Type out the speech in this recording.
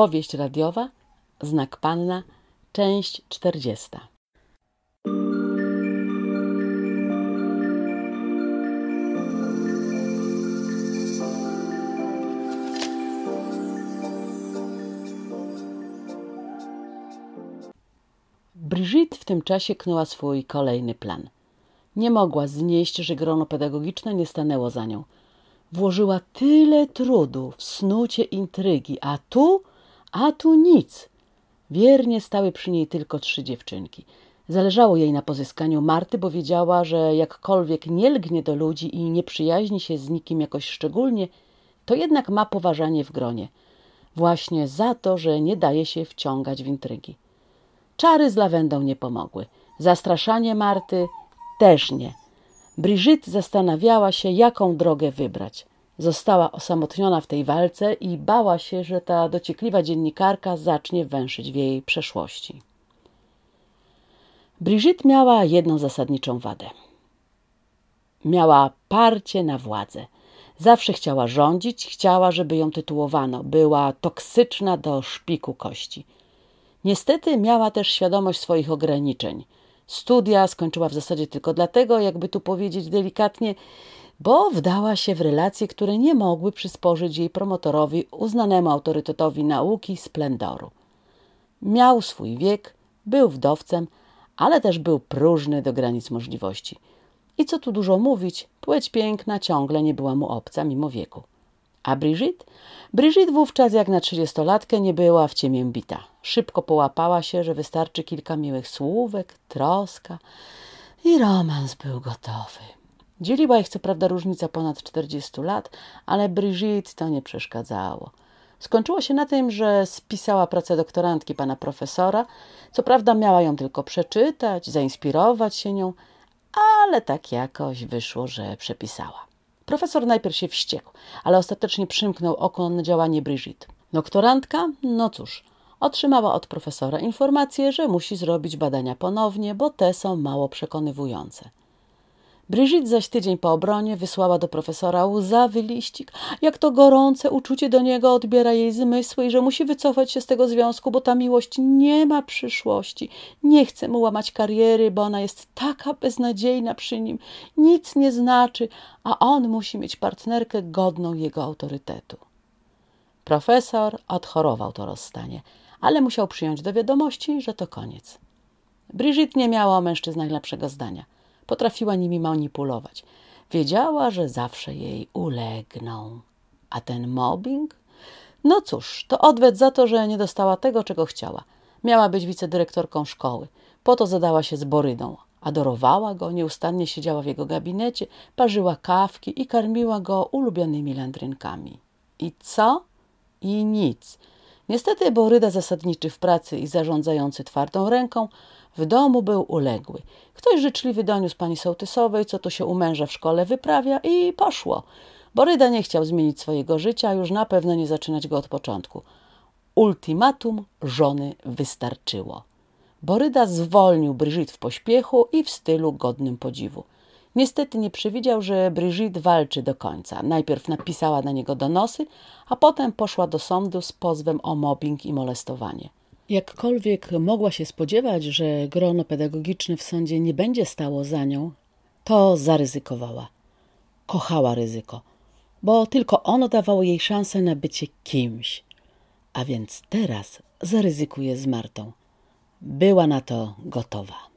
Powieść radiowa, Znak Panna, część czterdziesta. Brigitte w tym czasie knuła swój kolejny plan. Nie mogła znieść, że grono pedagogiczne nie stanęło za nią. Włożyła tyle trudu w snucie intrygi, a tu, a tu nic. Wiernie stały przy niej tylko trzy dziewczynki. Zależało jej na pozyskaniu Marty, bo wiedziała, że jakkolwiek nie lgnie do ludzi i nie przyjaźni się z nikim jakoś szczególnie, to jednak ma poważanie w gronie. Właśnie za to, że nie daje się wciągać w intrygi. Czary z lawendą nie pomogły. Zastraszanie Marty też nie. Brigitte zastanawiała się, jaką drogę wybrać. Została osamotniona w tej walce i bała się, że ta dociekliwa dziennikarka zacznie węszyć w jej przeszłości. Brigitte miała jedną zasadniczą wadę. Miała parcie na władzę. Zawsze chciała rządzić, chciała, żeby ją tytułowano. Była toksyczna do szpiku kości. Niestety miała też świadomość swoich ograniczeń. Studia skończyła w zasadzie tylko dlatego, jakby tu powiedzieć delikatnie, bo wdała się w relacje, które nie mogły przysporzyć jej promotorowi, uznanemu autorytetowi nauki, splendoru. Miał swój wiek, był wdowcem, ale też był próżny do granic możliwości. I co tu dużo mówić, płeć piękna ciągle nie była mu obca mimo wieku. A Brigitte? Brigitte wówczas jak na trzydziestolatkę nie była w ciemię bita. Szybko połapała się, że wystarczy kilka miłych słówek, troska i romans był gotowy. Dzieliła ich co prawda różnica ponad 40 lat, ale Brigitte to nie przeszkadzało. Skończyło się na tym, że spisała pracę doktorantki pana profesora. Co prawda miała ją tylko przeczytać, zainspirować się nią, ale tak jakoś wyszło, że przepisała. Profesor najpierw się wściekł, ale ostatecznie przymknął oko na działanie Brigitte. Doktorantka, no cóż, otrzymała od profesora informację, że musi zrobić badania ponownie, bo te są mało przekonywujące. Brigitte zaś tydzień po obronie wysłała do profesora łzawy liścik, jak to gorące uczucie do niego odbiera jej zmysły i że musi wycofać się z tego związku, bo ta miłość nie ma przyszłości. Nie chce mu łamać kariery, bo ona jest taka beznadziejna przy nim, nic nie znaczy, a on musi mieć partnerkę godną jego autorytetu. Profesor odchorował to rozstanie, ale musiał przyjąć do wiadomości, że to koniec. Brigitte nie miała o mężczyznach lepszego zdania. Potrafiła nimi manipulować. Wiedziała, że zawsze jej ulegną. A ten mobbing? No cóż, to odwet za to, że nie dostała tego, czego chciała. Miała być wicedyrektorką szkoły. Po to zadała się z Borydą. Adorowała go, nieustannie siedziała w jego gabinecie, parzyła kawki i karmiła go ulubionymi landrynkami. I co? I nic. Niestety Boryda zasadniczy w pracy i zarządzający twardą ręką w domu był uległy. Ktoś życzliwy doniósł pani sołtysowej, co to się u męża w szkole wyprawia i poszło. Boryda nie chciał zmienić swojego życia, już na pewno nie zaczynać go od początku. Ultimatum żony wystarczyło. Boryda zwolnił Brigitte w pośpiechu i w stylu godnym podziwu. Niestety nie przewidział, że Brigitte walczy do końca. Najpierw napisała na niego donosy, a potem poszła do sądu z pozwem o mobbing i molestowanie. Jakkolwiek mogła się spodziewać, że grono pedagogiczne w sądzie nie będzie stało za nią, to zaryzykowała. Kochała ryzyko, bo tylko ono dawało jej szansę na bycie kimś. A więc teraz zaryzykuje z Martą. Była na to gotowa.